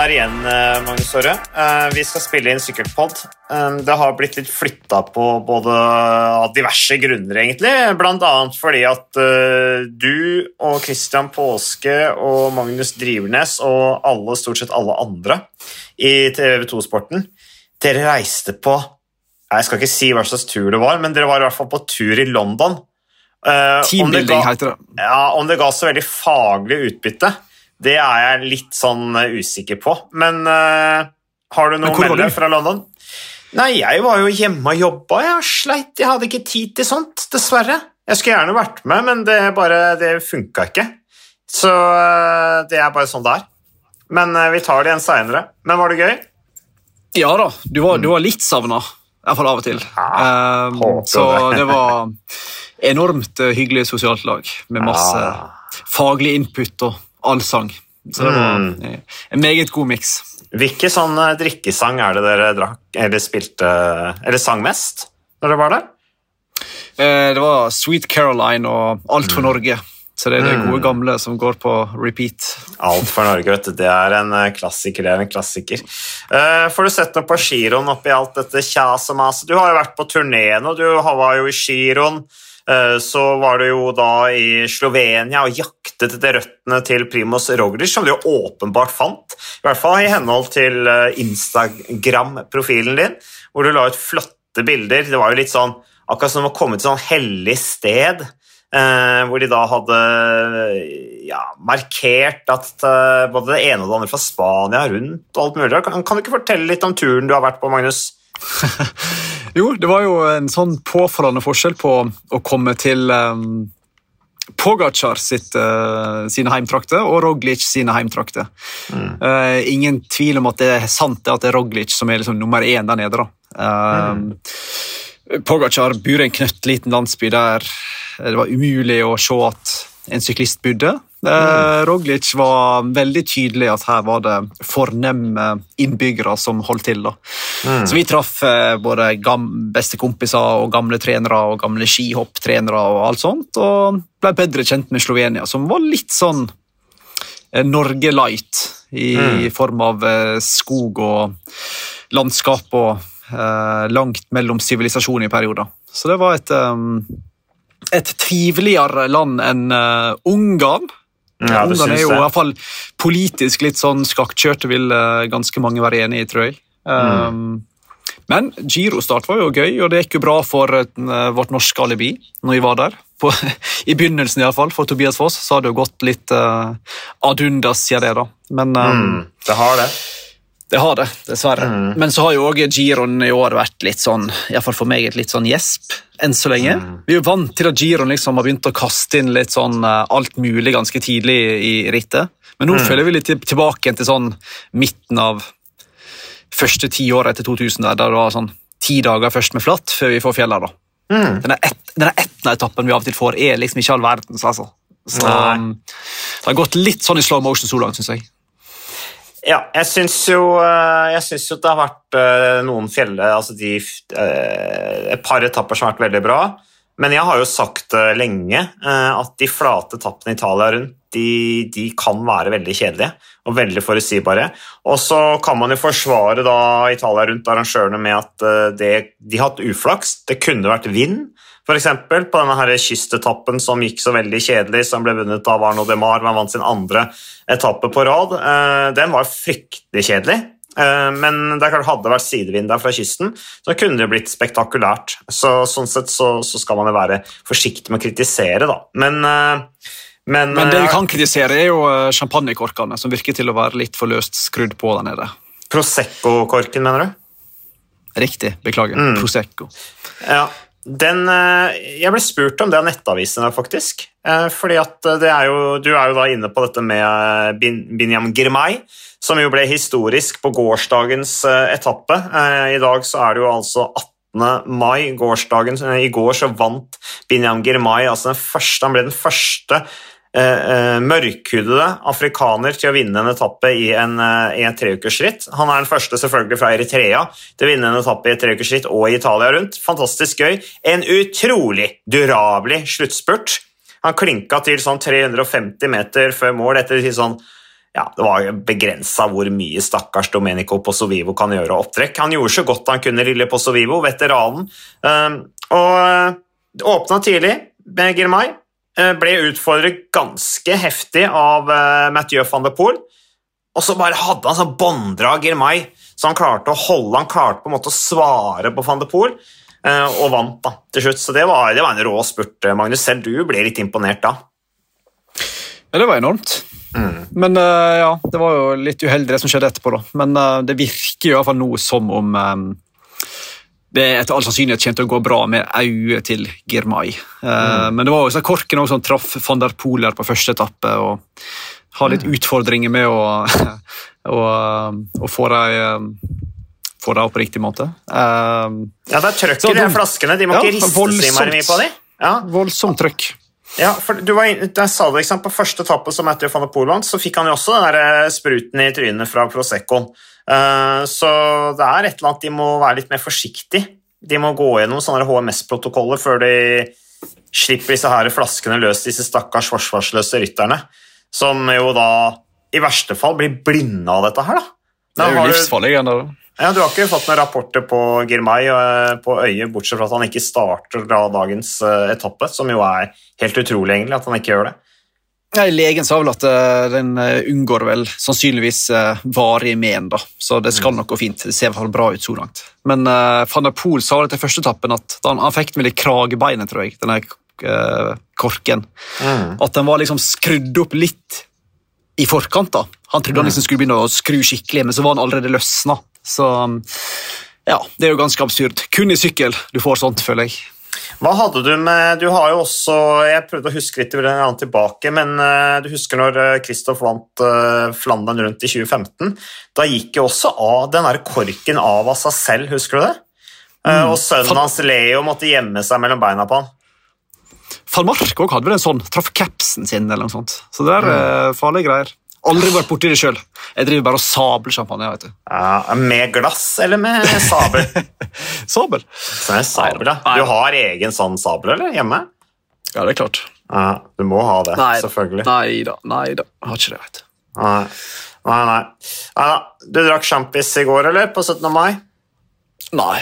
der igjen, eh, Magnus Åre. Eh, Vi skal spille inn sykkelpod. Eh, Det har blitt litt flytta på både av diverse grunner, egentlig. Annet fordi at du og Christian Påske og Magnus Drivernes og alle, stort sett alle andre i TV2-sporten, dere reiste på Jeg skal ikke si hva slags tur det var, men dere var i hvert fall på tur i London. Teambuilding heter det. ja, Om det ga så veldig faglig utbytte, det er jeg litt sånn eh, usikker på. Men uh, har du noe å melde fra London? Nei, jeg var jo hjemme og jobba. Jeg sleit, jeg hadde ikke tid til sånt, dessverre. Jeg skulle gjerne vært med, men det, bare, det funka ikke. Så eh, det er bare sånn det er. Men vi tar det igjen seinere. Men var det gøy? Ja da, du var, du var litt savna. Iallfall av og til. Um, så det. det var enormt hyggelig sosialt lag med masse ja. faglig input og allsang. Så det var Mm. eh, en meget god miks. Hvilken sånn eh, drikkesang er det dere drakk, eller spilte Eller sang mest når dere var der? Eh, Det var Sweet Caroline og Alt for Norge. Så det er det Mm. gode gamle som går på repeat. Alt for Norge, vet du. Det er en eh, klassiker. det er en klassiker. Eh, får du sett noe på giroen oppi alt dette kjas og maset? Du har jo vært på turné nå. Du var jo i giroen. Eh, så var du jo da i Slovenia og jaktet etter røttene til Primoz Roglic, som du jo åpenbart fant. I hvert fall i henhold til eh, Instagram-profilen din, hvor du la ut flotte bilder. Det var jo litt sånn akkurat som å komme til et sånn hellig sted. Eh, hvor de da hadde ja, markert at eh, både det ene og det andre fra Spania rundt og alt mulig. Kan, kan du ikke fortelle litt om turen du har vært på, Magnus? Jo, det var jo en sånn påfallende forskjell på å komme til um, Pogacar sitt, uh, sine heimtrakter og Roglic sine heimtrakter. Eh, ingen tvil om at det er sant at det er Roglic som er liksom nummer én der nede. da. Um, Pogacar bor i en knøttliten landsby der det var umulig å se at en syklist bodde. Eh, Roglic var veldig tydelig at her var det fornemme innbyggere som holdt til. da. Så vi traff eh, både beste bestekompiser og gamle trenere og gamle skihopptrenere og alt sånt, og ble bedre kjent med Slovenia, som var litt sånn eh, Norge light i form av eh, skog og landskap og eh, langt mellom sivilisasjon i perioder. Så det var et, um, et triveligere land enn Ungarn. Ja, Ungarn er jo i hvert fall politisk litt sånn skakkjørte, vil eh, ganske mange være enig i, tror jeg. Um, Men girostart var jo gøy, og det gikk jo bra for eh, vårt norske alibi når vi var der. På, I begynnelsen, iallfall. For Tobias Foss så har det jo gått litt uh, ad undas siden det, da. Men um, Mm, det har det. Det har det, dessverre. Men så har jo også giroen i år vært litt sånn, iallfall for meg, et litt sånn gjesp enn så lenge. Vi er jo vant til at giroen liksom har begynt å kaste inn litt sånn eh, alt mulig ganske tidlig i rittet. Men nå føler vi litt tilbake til sånn midten av første tiåret etter 2000, der, det var sånn ti dager først med flatt før vi får fjella. da. Denne, et, denne Etna-etappen vi av og til får, er liksom ikke all verdens, altså. Så um, det har gått litt sånn i slow motion så langt, syns jeg. Ja, jeg syns jo, eh, jeg syns jo det har vært eh, noen fjell Altså de eh, Et par etapper som har vært veldig bra. Men jeg har jo sagt lenge eh, at de flate tappene Italia rundt de, de kan være veldig kjedelige og veldig forutsigbare. Og så kan man jo forsvare da Italia rundt arrangørene med at eh, det, de har hatt uflaks. Det kunne vært vind, f.eks. på denne her kystetappen som gikk så veldig kjedelig, som ble vunnet av Arno de Mar. Man vant sin andre etappe på rad. Eh, Den var fryktelig kjedelig. Eh, Men det er klart hadde det vært sidevind der fra kysten, så kunne det blitt spektakulært. Så, sånn sett så, så skal man jo være forsiktig med å kritisere, da. Men, eh, men, Men det vi eh, kan kritisere, er jo champagnekorkene, som virker til å være litt for løst skrudd på der nede. Prosecco-korken, mener du? Riktig. Beklager. Mm. Prosecco. Ja, den, eh, jeg ble spurt om det av Nettavisen, faktisk. Eh, Fordi at det er jo, Du er jo da inne på dette med eh, Bin, Binyam Girmay, som jo ble historisk på gårsdagens eh, etappe. Eh, I dag så er det jo altså 18. mai, gårsdagen. Eh, I går så vant Binyam Girmay, altså den første, han ble den første eh, eh, mørkhudede afrikaner til å vinne en etappe i en, eh, i en treukersritt. Han er den første selvfølgelig fra Eritrea til å vinne en etappe i et treukersritt og i Italia rundt. Fantastisk gøy. En utrolig durabelig sluttspurt. Han klinka til sånn 350 meter før mål etter sånn ja, det var begrensa hvor mye stakkars Domenico Pozzovivo kan gjøre opptrekk. Han gjorde så godt han kunne, lille Pozzovivo, veteranen. Og åpna tidlig med Girmay. Uh, ble utfordret ganske heftig av uh, Mathieu van der Poel. Og så bare hadde han sånn bånddrag mai, så han klarte å holde Han klarte på en måte å svare på van der Poel, uh, og vant da, til slutt. Så det var, det var en rå spurt, Magnus. Selv du ble litt imponert da. Ja, det var enormt. Mm. Men ja, det var jo litt uheldig det som skjedde etterpå, da. Men det virker i hvert fall nå som om det etter all sannsynlighet kommer til å gå bra med øyet til Girmay. Uh, mm. Men det var også så Korken også som traff van der Poler på første etappe og har litt mm. utfordringer med å, å, å få dem få det opp på riktig måte. Um, ja, det er trøkk i de flaskene. De må ja, ikke riste så mye på dem. Ja. Voldsomt trøkk. Ja, for du var, jeg sa det På første etappe som etter van der Poel vant, så fikk han jo også den der eh, spruten i trynet fra Proseccoen. Uh, så det er et eller annet de må være litt mer forsiktig. De må gå gjennom sånne HMS-protokoller før de slipper disse her flaskene løs, disse stakkars forsvarsløse rytterne. Som jo da i verste fall blir blinde av dette her, da. det er jo livsfarlig. Ja, Du har ikke fått noen rapporter på Girmay eh, på øyet, bortsett fra at han ikke starter da dagens eh, etappe, som jo er helt utrolig egentlig at han ikke gjør det. Ja, legen sa vel at uh, den unngår vel sannsynligvis varig men, da. så det skal mm. nok gå fint. Det ser i hvert fall bra ut så langt. Men uh, van der Poel sa vel til første etappen at han, han fikk den vel i kragebeinet, tror jeg, denne uh, korken. Mm. At den var liksom skrudd opp litt i forkant. da. Han trodde mm. han liksom skulle begynne å skru skikkelig, men så var han allerede løsna. Så ja, det er jo ganske absurd. Kun i sykkel du får sånt, føler jeg. Hva hadde du med Du har jo også Jeg prøvde å huske litt tilbake, men uh, du husker når Kristoff eh, vant uh, Flandern rundt i 2015? Da gikk jo også av den der korken av av seg selv, husker du det? Mm. Og sønnen hans Leo måtte gjemme seg mellom beina på han. Van Mark hadde vel en sånn. Traff capsen sin eller noe sånt. Så det er mm. farlige greier. Aldri vært borti det sjøl. Jeg driver bare og sabler champagne. vet du. Ja, med glass eller med sabel? sabel. sabel ja. Du har egen sånn sabel eller, hjemme? Ja, det er klart. Ja, du må ha det, nei, selvfølgelig. Nei da, nei da. Jeg har ikke det. vet du. Nei, nei. nei. Ja, du drakk sjampis i går, eller? På 17. mai? Nei.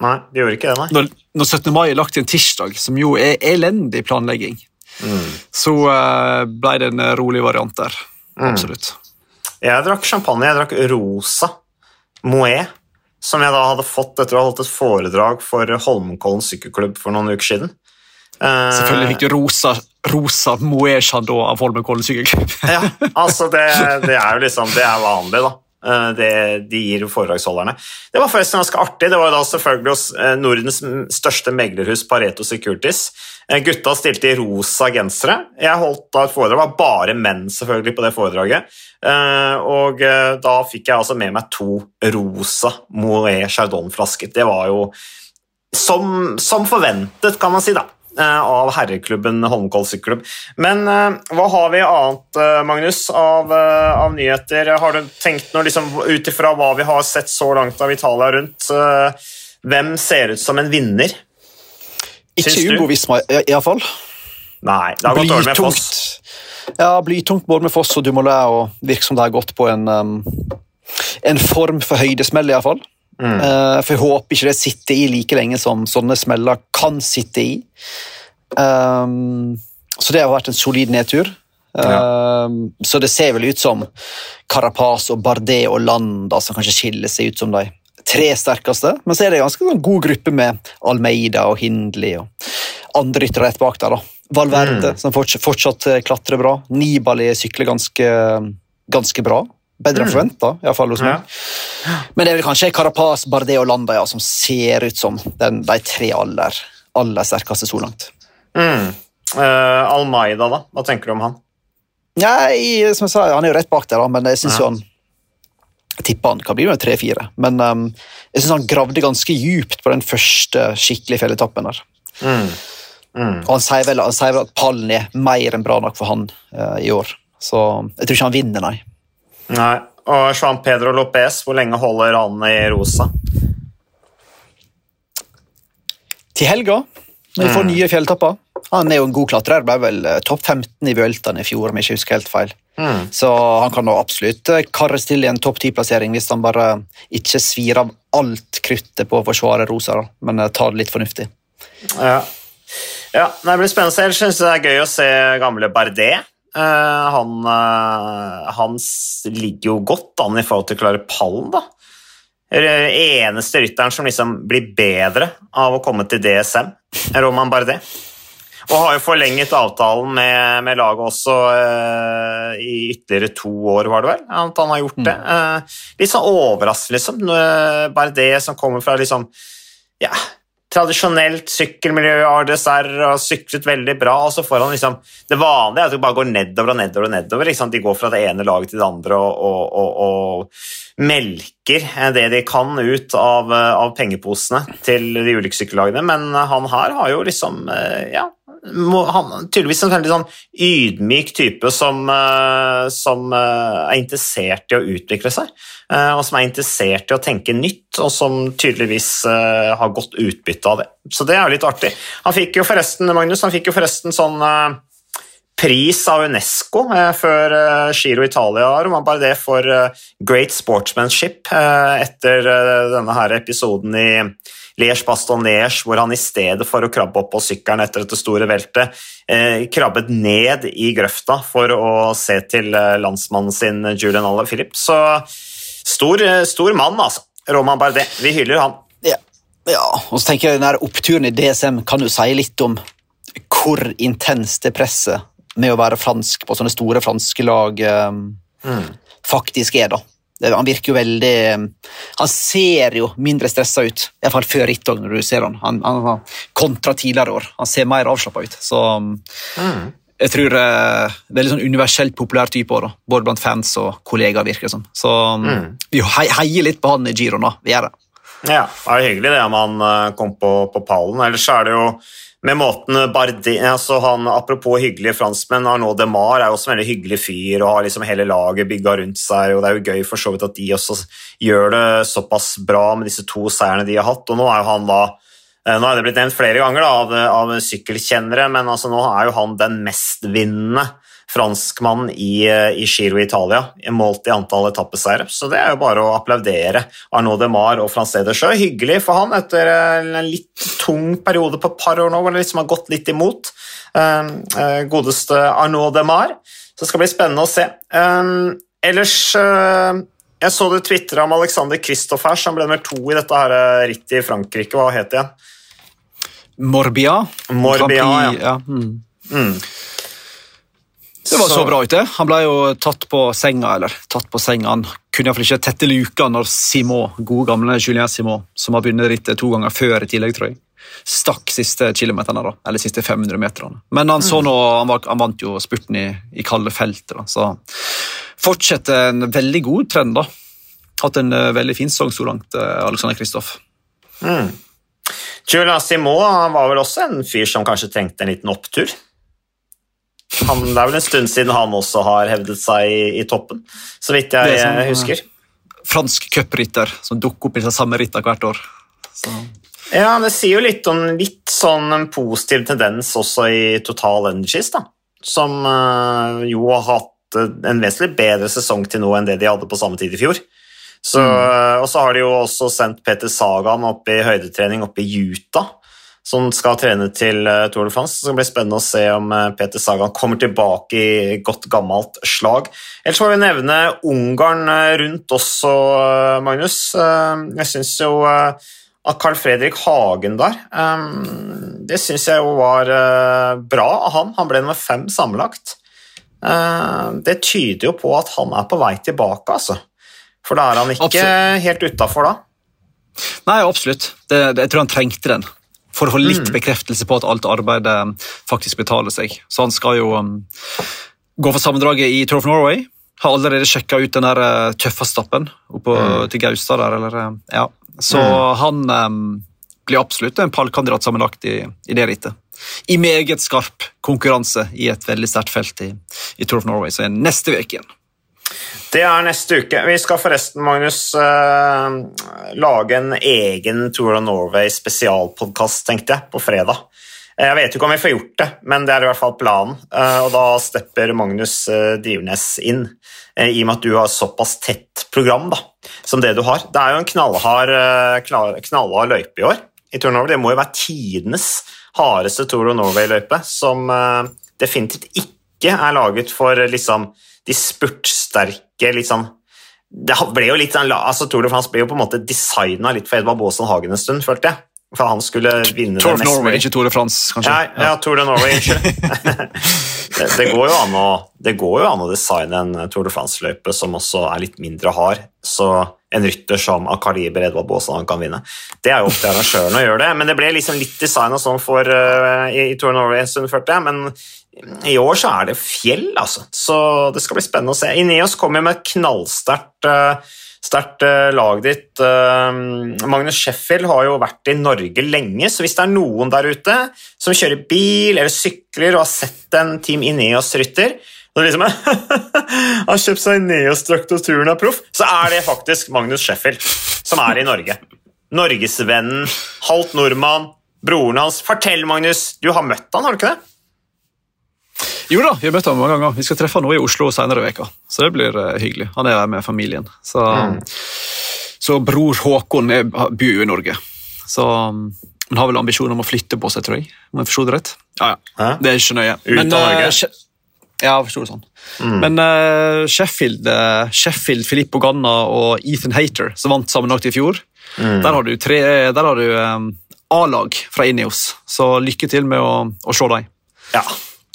Nei, du gjorde ikke det, nei? Når, når 17. mai er lagt til en tirsdag, som jo er elendig planlegging, mm. så uh, ble det en rolig variant der. Mm. Absolutt. Jeg drakk champagne. Jeg drakk rosa Moët, som jeg da hadde fått etter å ha holdt et foredrag for Holmenkollen sykkelklubb for noen uker siden. Eh, Selvfølgelig fikk du rosa, rosa Moët Chandon av Holmenkollen sykkelklubb. ja, altså det, det, er jo liksom Det er vanlig, da. Eh, det de gir foredragsholderne. Det var forresten ganske artig. Det var da selvfølgelig hos eh, Nordens største meglerhus, Pareto Securities. Eh, gutta stilte i rosa gensere. Jeg holdt da et foredrag, det var bare menn selvfølgelig på det foredraget. Og da fikk jeg altså med meg to rosa Moët Chardon-flasker. Det var jo som, som forventet, kan man si, da. Eh, av herreklubben Holmenkollen sykkelklubb. Men uh, hva har vi annet, uh, Magnus, av, av, nyheter? Har du tenkt noe liksom, ut ifra hva vi har sett så langt av Italia rundt? hvem ser ut som en vinner? Ikke Ugo Visma, iallfall. Nei, det har gått dårlig med Foss. Ja, blytungt både med Foss og Dumoulin, og virker som det har gått på en, um, en form for høydesmell, iallfall. Mm. Uh, for jeg håper ikke det sitter i like lenge som sånne smeller kan sitte i. Um, så det har vært en solid nedtur. Ja. Um, så det ser vel ut som Carapaz og Bardet og Landa som kanskje skiller seg ut som de tre sterkeste. Men så er det en ganske sånn god gruppe med Almeida og Hindley og andre ryttere rett bak der. da. Valverde, mm. som fortsatt, fortsatt, klatrer bra. Nibali sykler ganske, ganske bra. Bedre enn mm. forventa, iallfall hos meg. Ja. Men det er vel kanskje Carapaz, Bardet og Landa ja, som ser ut som den, de tre aller, aller sterkeste så langt. Mm. Uh, Almeida, da? Hva tenker du om han? Nei, som jeg sa, Han er jo rett bak der, men jeg syns ja. han tipper han kan bli med tre-fire. Men um, jeg syns han gravde ganske djupt på den første skikkelige fjelletappen. der. Mm. Mm. Og han sier, vel, han sier, vel, at pallen er mer enn bra nok for han uh, i år. Så jeg tror ikke han vinner, nei. Nei. Og Juan Pedro Lopez, hvor lenge holder han i rosa? Til helga, når vi får mm. nye fjelltopper. Han er jo en god klatrer. Ble vel eh, topp 15 i Vueltaen i fjor, om jeg ikke husker helt feil. Mm. Så han kan nå absolutt eh, karres til i en topp ti-plassering hvis han bare ikke svir av alt kruttet på å forsvare Rosa, men tar det litt fornuftig. Ja. ja det blir spennende. Jeg syns det er gøy å se gamle Bardet. Uh, han, uh, han, ligger jo godt an i forhold til å klare pallen, da. Eneste rytteren som liksom blir bedre av å komme til DSM, Roman Bardet. Og har jo forlenget avtalen med, med laget også uh, i ytterligere to år, var det vel? At han har gjort det. Uh, litt sånn overraskende, liksom. Bardet som kommer fra liksom ja, tradisjonelt sykkelmiljø RDSR og syklet veldig bra, og så får han liksom Det vanlige er at de bare går nedover og nedover og nedover. De går fra det ene laget til det andre og, og, og, og melker det de kan ut av, av pengeposene til de ulike sykkellagene, men han her har jo liksom Ja, han, tydeligvis en veldig sånn ydmyk type som, uh, som uh, er interessert i å utvikle seg, uh, og som er interessert i å tenke nytt, og som tydeligvis har godt utbytte av det. Så det er jo litt artig. Han fikk jo forresten, Magnus, han fikk jo forresten sånn pris av Unesco før Giro Italia, bare det for Great Sportsmanship etter denne her episoden i Liège-Baston-Liège, hvor han i stedet for å krabbe opp på sykkelen etter dette store veltet, eh, krabbet ned i grøfta for å se til eh, landsmannen sin Julian Aller Philip. Så stor, eh, stor mann, altså. Roman Bardet. Vi hyller han. Ja, ja. og så tenker jeg den oppturen i DSM kan jo si litt om hvor intenst det presset med å være fransk på sånne store franske lag eh, mm. faktisk er, da. Han virker jo veldig Han ser jo mindre stressa ut, iallfall før rittet når du ser han. han, han kontra tidligere år. Han ser mer avslappa ut. Så mm. jeg tror er litt sånn universelt populær type òg, både blant fans og kollegaer. virker det som. Så mm. vi heier litt på han i giroen, da. Vi gjør det. Ja, det er hyggelig det om han eh, kom på, på pallen. Ellers er det jo med måten Bardi, altså han, Apropos hyggelige franskmenn, Arnaud Demar er jo også en veldig hyggelig fyr og har liksom hele laget bygga rundt seg. og Det er jo gøy for så vidt at de også gjør det såpass bra med disse to seierne de har hatt. og Nå er jo han da eh, nå er det blitt nevnt flere ganger da, av, av sykkelkjennere, men altså nå er jo han den mestvinnende franskmann i, eh, i Giro Italia, målt i antall etappeseiere. Så det er jo bare å applaudere Arnaud de Mar og Francé de Sjø. Hyggelig for han etter en litt tung periode på et par år nå, hvor det liksom har gått litt imot. Um, godeste Arnaud de Mar. Så det skal bli spennende å se. Ellers jeg så du tvitra om Alexander Kristoff her, som ble nummer to i dette her rittet i Frankrike. Hva het det igjen? Morbia. Morbia, ja. ja. Mm. Mm. Det var så bra ut, det. Han ble jo tatt på senga, eller tatt på senga. Han kunne iallfall ikke tette luka når Simon, gode gamle Julien Simon, som har vunnet rittet to ganger før i tillegg, tror jeg, stakk siste kilometerne, da, eller siste 500 meterne. Men han så mm. nå, han, var, han vant jo spurten i, i kalde feltet, da, så fortsetter en veldig god trend. da. Hatt en uh, veldig fin sesong så langt, uh, Alexander Kristoff. Mm. Julian Simon var vel også en fyr som kanskje trengte en liten opptur? Han, det er vel en stund siden han også har hevdet seg i, i toppen, så vidt jeg som, husker. Fransk cuprytter som dukker opp i samme rytter hvert år. Så. Ja, det sier jo litt om litt sånn en positiv tendens også i Total Energies, da. Som uh, jo har hatt en vesentlig bedre sesong til nå enn det de hadde på samme tid i fjor. Så, mm. Og så har de jo også sendt Peter Sagan opp i høydetrening oppe i Utah som skal trene til eh, Tour de France. Det blir spennende å se om eh, Peter Sagan kommer tilbake i godt gammelt slag. Ellers må vi nevne Ungarn eh, rundt også, Magnus. Jeg syns jo at Carl Fredrik Hagen der Det syns jeg jo var bra av han. Han ble nummer fem sammenlagt. Det tyder jo på at han er på vei tilbake, altså. For da er han ikke absolutt. helt utafor da. Nei, absolutt. Det, det, jeg tror han trengte den for å få litt mm. bekreftelse på at alt arbeidet faktisk betaler seg. Så han skal jo um, gå for sammendraget i Tour of Norway. Har allerede sjekka ut den der tøffe stappen oppå mm. til Gaustad der, eller uh, Ja. Så mm. han um, blir absolutt en pallkandidat sammenlagt i, i det rittet. I meget skarp konkurranse i et veldig sterkt felt i, i Tour of Norway, så er neste uke igjen. Det er neste uke. Vi skal forresten, Magnus, uh, lage en egen Tour of Norway spesialpodkast, tenkte jeg, på fredag. Jeg vet ikke om vi får gjort det, men det er i hvert fall planen. Og da stepper Magnus Drivnes inn, i og med at du har såpass tett program da, som det du har. Det er jo en knallhard, knallhard løype i år i Tour Norway. Det må jo være tidenes hardeste Tour of Norway-løype, som definitivt ikke er laget for liksom, de spurtsterke sånn det ble jo litt sånn, altså Tour de France ble jo på en måte designa litt for Edvard Baasen Hagen en stund, følte jeg. For han skulle vinne Tour of Norway, ikke Tour de France, kanskje? Ja, ja Tour de Norway, unnskyld. det, det, går jo an å, det går jo an å designe en Tour de France-løype som også er litt mindre hard, så en rytter som av kaliber Edvard Baasland kan vinne. Det er jo opp til arrangøren å gjøre det, men det ble liksom litt designa sånn for uh, i, i Tour Norway en stund, men i år så er det fjell, altså. Så det skal bli spennende å se. Ineos kommer med knallsterkt uh, sterkt uh, lag ditt. Magnus Sheffield har jo vært i Norge lenge, så hvis det er noen der ute som kjører bil eller sykler og har sett en Team Ineos-rytter og liksom har kjøpt seg Ineos-drakt og turen er proff, så er det faktisk Magnus Sheffield som er i Norge. Norgesvennen, halvt nordmann, broren hans. Fortell, Magnus, du har møtt han, har du ikke det? Jo da, vi har møtt ham mange ganger. Vi skal treffe ham nå i Oslo senere i veka, så det blir uh, hyggelig. Han er her med familien. Så, mm. så bror Håkon er, bor jo i Norge. Så han har vel ambisjon om å flytte på seg, tror jeg. Om jeg forsto det rett. Ja, ja. Det er ikke nøye. Ut av Norge? Uh, ja, jeg forsto det sånn. Mm. Men uh, Sheffield, Sheffield, Filippo Ganna og Ethan Hater, som vant sammenlagt i fjor, mm. der har du, tre, der har du um, A-lag fra Ineos, så lykke til med å, å se dem. Ja,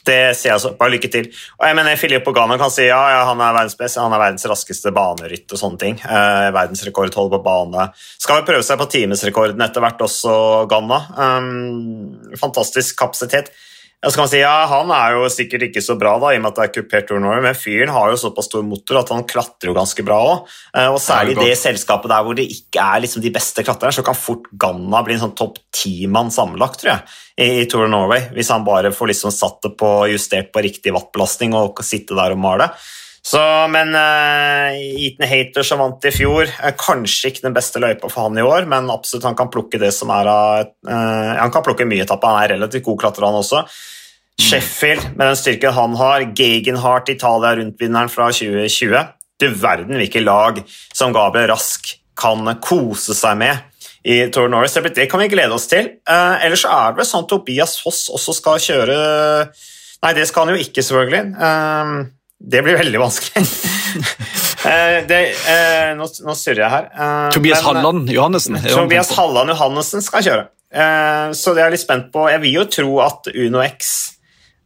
det sier jeg også. Bare lykke til. Og jeg mener, Filippo Ganna kan si ja, ja han, er verdens han er verdens raskeste banerytt og sånne ting. Eh, verdensrekordholder på bane. Skal vel prøve seg på timesrekorden etter hvert også, Ganna. Um, fantastisk kapasitet. Ja, så kan man si, ja, Han er jo sikkert ikke så bra, da, i og med at det er kupert Norway, men fyren har jo såpass stor motor at han klatrer jo ganske bra òg. Eh, og særlig i det selskapet der hvor det ikke er liksom de beste klatrerne, så kan fort Ganna bli en sånn topp ti-mann sammenlagt, tror jeg, i, i Tour of Norway. Hvis han bare får liksom satt det på, justert på riktig wattbelastning og sitte der og male. Så, men uh, Eaton Hater som vant i fjor, er kanskje ikke den beste løypa for han i år, men absolutt han kan plukke det som er av uh, Han kan plukke mye etappe, han er relativt god klatrer, han også. Sheffield med den styrken han har, Gegenhardt, Italia-rundvinneren fra 2020 Du verden hvilke lag som Gabriel Rask kan kose seg med i Tour Norris. Det kan vi glede oss til. Uh, ellers er det vel sånn at Tobias Foss også skal kjøre Nei, det skal han jo ikke, selvfølgelig. Uh, det blir veldig vanskelig. uh, det, nå, nå surrer jeg her. Tobias men, Halland Johannessen. Tobias Halland Johannessen skal kjøre. så det er jeg litt spent på. Jeg vil jo tro at Uno X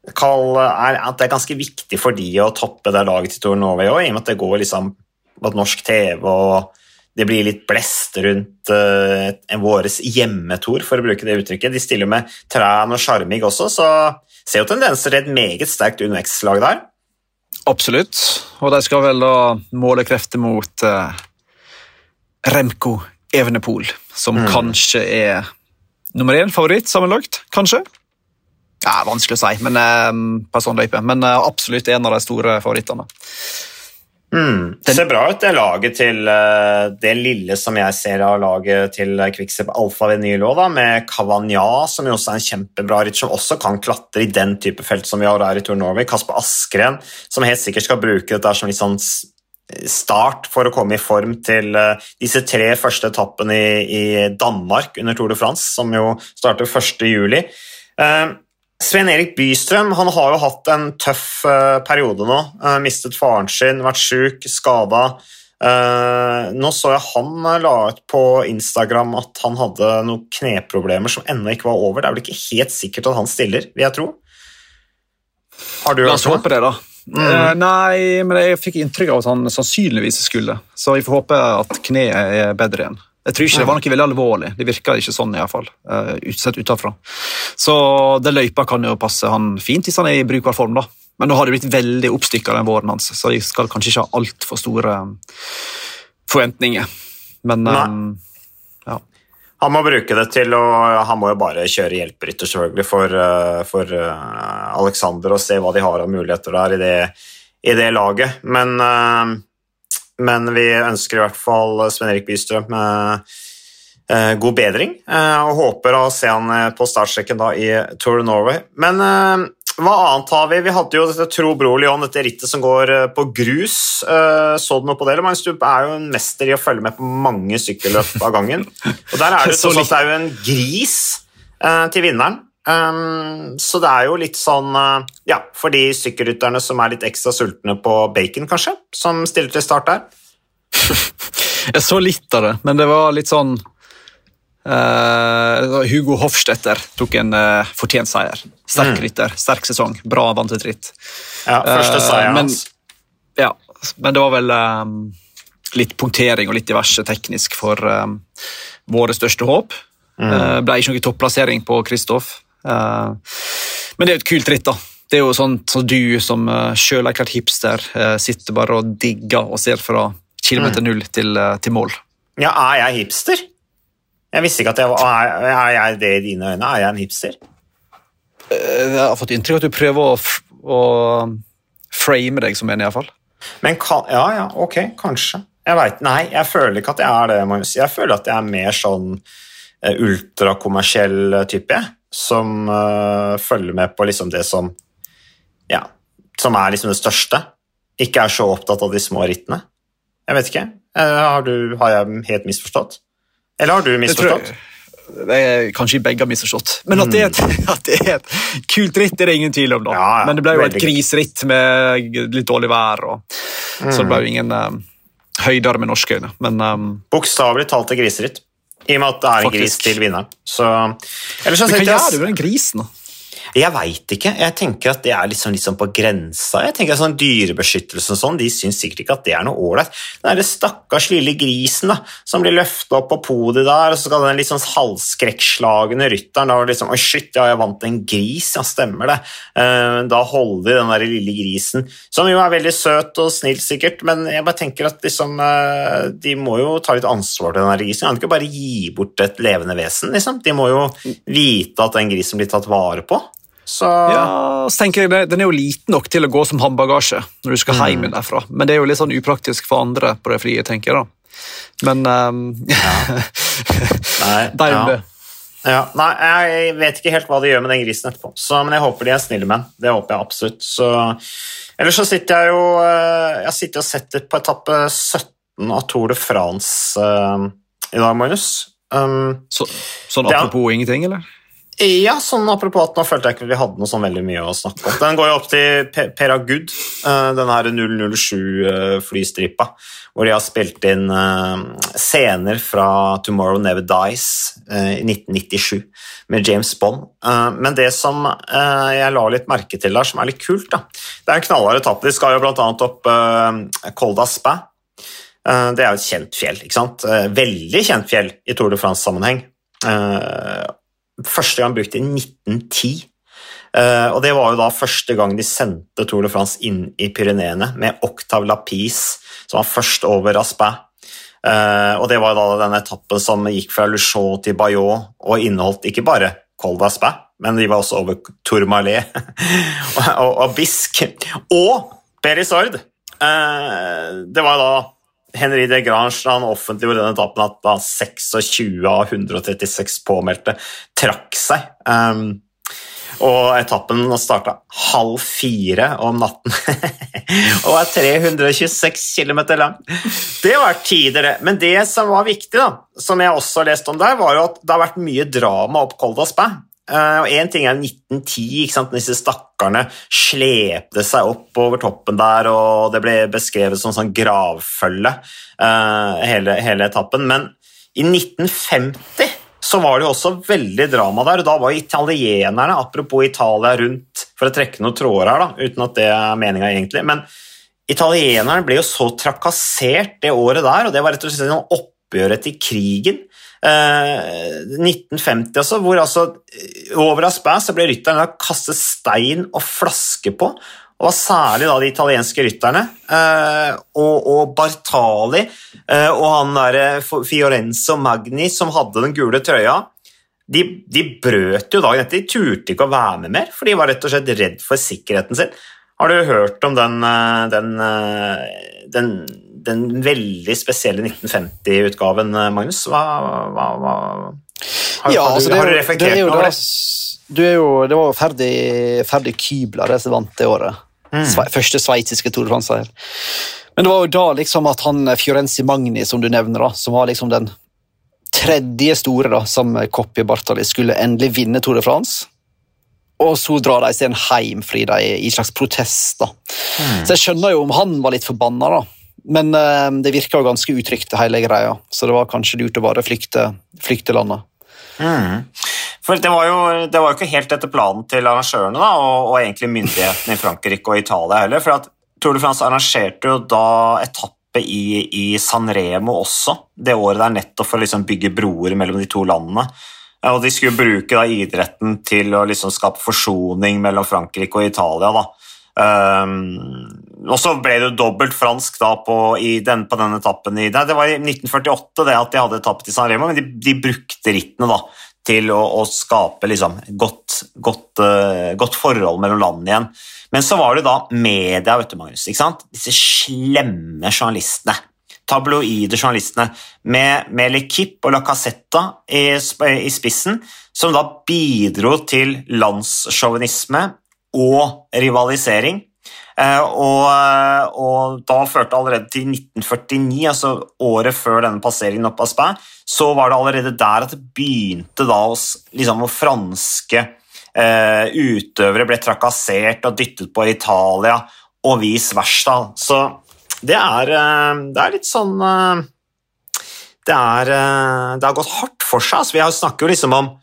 er at det er ganske viktig for de å toppe det laget til Tour Norway òg, i og med at det går liksom på norsk TV og det blir litt blest rundt uh, våres hjemmetor, for å bruke det uttrykket. De stiller med Træn og Sjarmig også, så ser jo tendenser til et meget sterkt UnoX-lag der. Absolutt, og de skal vel da måle krefter mot eh, Remco Evenepool, som mm. kanskje er nummer én favoritt sammenlagt, kanskje? Ja, Vanskelig å si, men eh, på sånn løype. Men eh, absolutt en av de store favorittene. Mm. Det ser bra ut, det laget til uh, det lille som jeg ser av laget til Quickstep Alfa Vinyl òg, med Kavanya, som jo også er en kjempebra ritt, som også kan klatre i den type felt som vi har her i Tour Norway. Kasper Askren, som helt sikkert skal bruke dette som litt sånn start for å komme i form til uh, disse tre første etappene i, i, Danmark under Tour de France, som jo starter 1.7. Sven Erik Bystrøm han har jo hatt en tøff uh, periode nå. Uh, mistet faren sin, vært sjuk, skada. Uh, nå så jeg han la ut på Instagram at han hadde noen kneproblemer som ennå ikke var over. Det er vel ikke helt sikkert at han stiller, vil jeg tro. Har du La oss håpe det, da. Mm. nei, men jeg fikk inntrykk av at han sannsynligvis skulle, så vi får håpe at kneet er bedre igjen. Jeg tror ikke det var noe veldig alvorlig. Det virka ikke sånn, iallfall. Uh, eh, sett utenfra. Så det løypa kan jo passe han fint hvis han er i brukbar form, da. Men nå har det blitt veldig oppstykka den våren hans, så jeg skal kanskje ikke ha altfor store eh, forventninger. Men um, ja. Han må bruke det til å Han må jo bare kjøre hjelperytter, selvfølgelig, for, for Alexander og se hva de har av muligheter der i det, i det laget. Men uh, men vi ønsker i hvert fall Sven Erik Bystrøm eh, god bedring, eh, og håper å se han eh, på startstreken da i Tour of Norway. Men eh, hva annet har vi? Vi hadde jo dette Tro Bro Lyon, dette rittet som går eh, på grus. Eh, så du noe på det? Magnus, du er jo en mester i å følge med på mange sykkelløp av gangen. Og der er det, Så sånn at det er jo en gris eh, til vinneren. Um, så det er jo litt sånn uh, Ja, for de sykkelrytterne som er litt ekstra sultne på bacon, kanskje, som stiller til start der. Jeg så litt av det, men det var litt sånn uh, Hugo Hofstetter tok en uh, fortjent seier. Sterk Mm. rytter, sterk sesong, bra vant et ritt. Ja, første seier hans. Ja, men det var vel um, litt punktering og litt diverse teknisk for um, våre største håp. Mm. Ble ikke noen topplassering på Kristoff. Eh, men det er jo et kult ritt, da. Det er jo sånn som du som uh, sjølerklært hipster eh, sitter bare og digger og ser fra Mm. kilometer null til, eh, til mål. Ja, er jeg hipster? Jeg visste ikke at jeg var Er, er jeg det i dine øyne? Er jeg en hipster? Eh, Jeg har fått inntrykk av at du prøver å, å frame deg som en, iallfall. Men kan, Ja, ja, ok, kanskje. Jeg vet, Nei, jeg føler ikke at jeg er det, Magnus. Jeg føler at jeg er mer sånn eh, ultrakommersiell eh, type, jeg. Som uh, følger med på liksom det som Ja, som er liksom det største. Ikke er så opptatt av de små rittene. Jeg vet ikke. Eh, har, du, har jeg helt misforstått? Eller har du misforstått? jeg- Det kanskje begge har misforstått. Men at det, er et, at det er et kult ritt, det er det ingen tvil om. da. Ja, ja, Men det ble jo et griseritt grisritt med litt dårlig vær, og, så det ble jo ingen um, høyder med norske øyne. Men um, Bokstavelig talt et griseritt. I og med at det er en Faktisk. gris til vinneren. Så, ellers så men hva gjør du med den grisen? da? Jeg veit ikke. Jeg tenker at det er liksom, liksom på grensa. Jeg tenker at sånn Dyrebeskyttelse og sånn, de syns sikkert ikke at det er noe ålreit. Den derre stakkars lille grisen da, som blir løfta opp på podiet der, og så skal den litt sånn halvskrekkslagne rytteren da liksom Oi, shit, ja, jeg vant en gris, ja, stemmer det. Eh, da holder de den der lille grisen, som jo er veldig søt og snill sikkert, men jeg bare tenker at liksom eh, De må jo ta litt ansvar til den der grisen. Kan ikke bare gi bort et levende vesen, liksom. De må jo vite at den grisen blir tatt vare på. Så Ja, så tenker jeg, det- Den er jo liten nok til å gå som håndbagasje når du skal hjem igjen derfra. Men det er jo litt sånn upraktisk for andre på det frie, tenker jeg. da. Men um, Nei, Deg ja. det. Ja, nei, jeg vet ikke helt hva de gjør med den grisen etterpå, så, men jeg håper de er snille menn. Det håper jeg absolutt. Så, ellers så sitter jeg jo eh, Jeg sitter og setter på etappe 17 av Tour de France uh, i dag, Magnus. Um, Så, sånn apropos apropos ingenting, eller? Ja, sånn apropos at nå følte jeg ikke vi hadde noe sånn veldig mye å snakke om. Den går jo opp til Pe- Peragud, uh, den her 007-flystripa, hvor de har spilt inn eh, scener fra Tomorrow Never Dies eh, i 1997 med James Bond. Eh, men det som eh, jeg la litt merke til der, som er litt kult, da, det er en knallhard etappe. De skal jo bl.a. opp uh, Col d'Aspin. Eh, det er jo et kjent fjell, ikke sant? Eh, veldig kjent fjell i Tour de France-sammenheng. Eh, første gang brukt i 1910. Uh, og det var jo da første gang de sendte Tour de France inn i Pyreneene med Octave Lapis, som var først over Aspin. Uh, og det var da den etappen som gikk fra Luchon til Bayeux og inneholdt ikke bare Col d'Aspin, men de var også over Tourmalet og, og, og Bisk. Og Berisord! Uh, det var da Henri de Grange han offentliggjorde den etappen at da 26 av 136 påmeldte trakk seg. Um, og etappen starta halv fire om natten og er 326 km lang. Det var tider, det. Men det som var viktig, da, som jeg også leste om der, var jo at det har vært mye drama opp Col d'Aspin. Uh, og Én ting er 1910, ikke sant? disse stakkarene slepte seg opp over toppen der, og det ble beskrevet som sånn gravfølge, uh, hele, hele etappen. Men i 1950 så var det jo også veldig drama der, og da var italienerne, apropos Italia rundt, for å trekke noen tråder her, da, uten at det er meninga egentlig, men italienerne ble jo så trakassert det året der, og det var rett og slett noe oppgjøret til krigen. Eh, 1950, altså, hvor altså over Aspin så ble rytterne kastet stein og flaske på. Og særlig da de italienske rytterne. Eh, og, og Bartali eh, og han der Fiorenzo Magni som hadde den gule trøya. De, de brøt jo dagen etter. De turte ikke å være med mer, for de var rett og slett redd for sikkerheten sin. Har du hørt om den, den, den den veldig spesielle 1950-utgaven, Magnus? Hva, hva, hva har, ja, har, altså, du, har du reflektert over det? Du er jo, det var jo ferdig, ferdig Kybler som vant det året. Mm. Sve, første sveitsiske Tour de France-seier. Men det var jo da liksom at han Fiorenzi Magni, som du nevner, da, som var liksom den tredje store da, som Coppi Bartali, skulle endelig vinne Tour de France. Og så drar de seg hjem fordi de i slags protest. da. Mm. Så jeg skjønner jo om han var litt forbanna, da. Men uh, det virka ganske utrygt, hele greia. Så det var kanskje lurt å bare flykte, flykte landet. Mm. For det var, jo, det var jo ikke helt etter planen til arrangørene da, og, og egentlig myndighetene i Frankrike og Italia heller. for at Tour de France arrangerte jo da etappe i, i Sanremo også, det året der nettopp for å liksom bygge broer mellom de to landene. Og De skulle bruke da idretten til å liksom skape forsoning mellom Frankrike og Italia. da. Um, og så ble det jo dobbelt fransk da på, den, på denne etappen. I, nei, det var i 1948 det at de hadde etappet i San Remo, men de, de brukte rittene da, til å, å skape liksom, godt, godt, uh, godt, forhold mellom landene igjen. Men så var det da media, vet du, Magnus. ikke sant? Disse slemme journalistene. Tabloide journalistene med, med L'Equipe og La Cassetta i, i spissen, som da bidro til landssjåvinisme og rivalisering. Eh, og, og, da førte allerede til 1949, altså året før denne passeringen opp av Spæ, så var det allerede der at det begynte da liksom, franske eh, utøvere ble trakassert og dyttet på Italia, og vice versa. Så det er, eh, det er litt sånn eh, det, er, eh, det har gått hardt for seg. Altså, vi snakker jo liksom om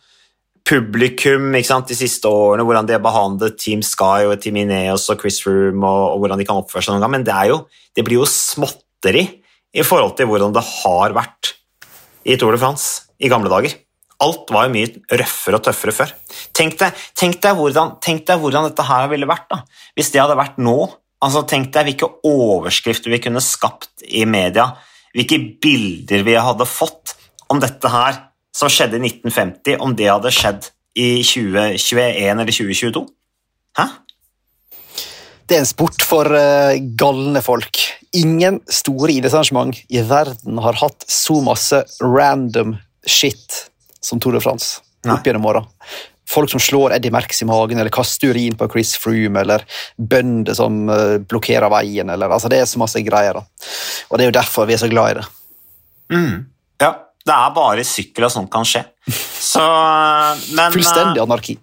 publikum sant, de siste årene, hvordan de har behandlet Team Sky og Team Ineos og Chris Room, og, og, hvordan de kan oppføre seg noen gang, men det, jo, det, blir jo småtteri i forhold til hvordan det har vært i Tour de France i gamle dager. Alt var jo mye røffere og tøffere før. Tenk deg, tenk deg, hvordan, tenk deg hvordan, dette her ville vært da, hvis det hadde vært nå. Altså, tenk deg hvilke overskrifter vi kunne skapt i media, hvilke bilder vi hadde fått om dette her som skjedde i 1950, om det hadde skjedd i 2021 eller 2022? Hæ? Det er en sport for uh, galne folk. Ingen store idrettsarrangement i verden har hatt så masse random shit som Tour de France opp gjennom åra. Folk som slår Eddie Merckx i magen, eller kaster urin på Chris Froome, eller bønder som uh, blokkerer veien. Eller, altså det er så masse greier. Da. Og det er jo derfor vi er så glad i det. Mm. Det er bare sykkel og sånt kan skje. Så, men, fullstendig anarki.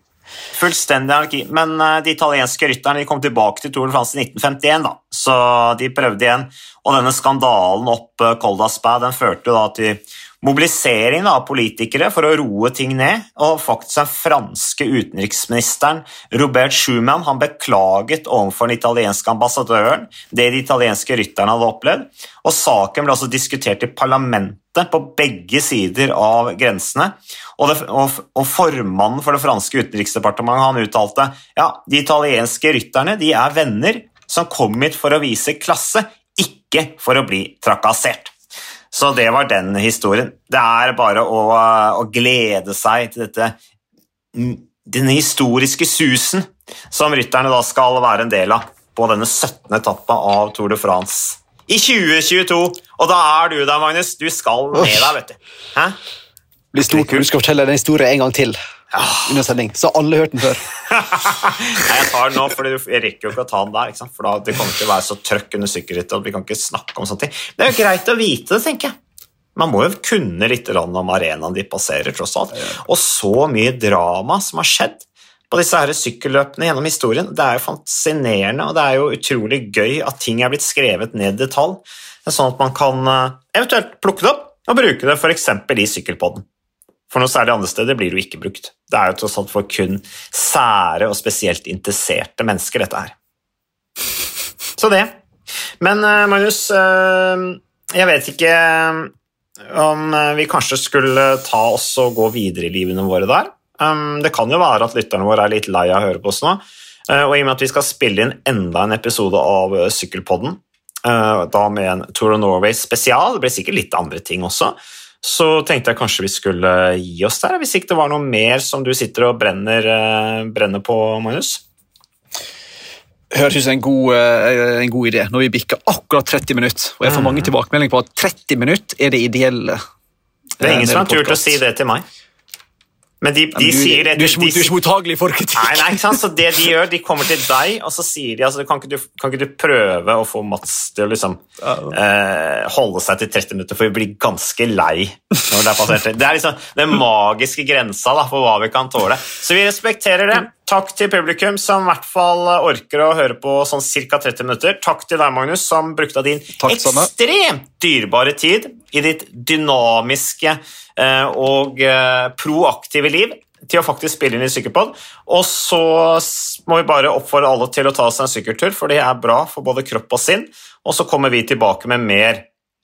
Fullstendig anarki. Men uh, de italienske rytterne de kom tilbake til Tour de France i 1951, da. så de prøvde igjen. Og denne skandalen opp Col den førte da til mobilisering av politikere for å roe ting ned, og faktisk den franske utenriksministeren Robert Schumann han beklaget overfor den italienske ambassadøren det de italienske rytterne hadde opplevd, og saken ble også diskutert i parlamentet på begge sider av grensene. Og, det, og, og formannen for det franske utenriksdepartementet han uttalte ja, de italienske rytterne de er venner som kom hit for å vise klasse, ikke for å bli trakassert. Så det var den historien. Det er bare å, å glede seg til dette denne historiske susen som rytterne da skal være en del av på denne 17. etappa av Tour de France i 2022. Og da er du der, Magnus. Du skal med deg, vet du. Hæ? Blir skal fortelle den historien en gang til. Under sending, Så alle har hørt den før. Nei, jeg tar den nå, for jeg rekker jo ikke å ta den der. for da, Det kommer til å være så trøkk under sykkelrittet at vi kan ikke snakke om sånne ting. Det er jo greit å vite det, tenker jeg. Man må jo kunne litt om arenaen de passerer, tross alt. Og så mye drama som har skjedd på disse her sykkelløpene gjennom historien. Det er jo fascinerende, og det er jo utrolig gøy at ting er blitt skrevet ned i detalj, sånn at man kan eh, eventuelt plukke det opp og bruke det f.eks. i Sykkelpodden. For noe særlig andre steder blir det jo ikke brukt. Det er jo tross alt for kun sære og spesielt interesserte mennesker, dette her. Så det. Men eh, Magnus, eh, jeg vet ikke om vi kanskje skulle ta oss og gå videre i livene våre der. Um, det kan jo være at lytterne våre er litt lei av å høre på oss nå. Og i og med at vi skal spille inn enda en episode av Sykkelpodden, da med en Tour of Norway spesial, det blir sikkert litt andre ting også, så tenkte jeg kanskje vi skulle gi oss der, hvis ikke det var noe mer som du sitter og brenner, brenner på, Magnus? høres ut som en god, eh, en god idé når vi bikker akkurat 30 minutter. Og jeg får mange tilbakemeldinger på at 30 minutter er det ideelle. Det er eh, ingen som har turt å si det til meg. Men de, de du, sier det er de- du er ikke mottagelig for kritikk. Nei, nei, ikke sant? Så det de gjør, de kommer til deg, og så sier de altså, kan, ikke du, kan ikke du prøve å få Mats til å liksom eh, holde seg til 30 minutter, for vi blir ganske lei når det er passert. Det er liksom den magiske grensa da, for hva vi kan tåle. Så vi respekterer det. Takk til publikum som i hvert fall orker å høre på sånn ca. 30 minutter. Takk til deg, Magnus, som brukte av din Takk ekstremt dyrebare tid i ditt dynamiske eh, og eh, proaktive liv til å faktisk spille inn i Sykkelpod. Og så må vi bare oppfordre alle til å ta seg en sykkeltur, for det er bra for både kropp og sinn. Og så kommer vi tilbake med mer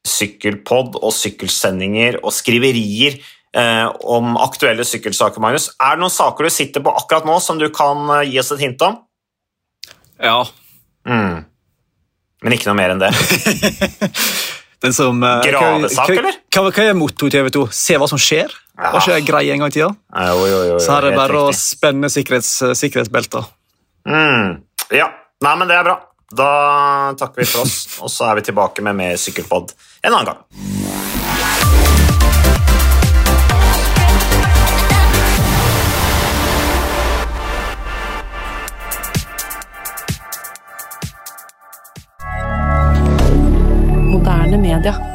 sykkelpod og sykkelsendinger og skriverier eh, om aktuelle sykkelsaker, Magnus. Er det noen saker du sitter på akkurat nå som du kan eh, gi oss et hint om? Ja, Mm. Men ikke noe mer enn det. den som... eh, Gravesak, hva- eller? Hva, hva er mottoet til TV 2? Se hva som skjer? Ja. Var ikke det grei en gang i tida? Jo, jo, jo, jo, Så her er det bare å spenne sikkerhets, sikkerhetsbelta. Mm. Ja, Nei, men det er bra. Da takker vi for oss, og så er vi tilbake med mer sykkelpod en annen gang. Moderne media.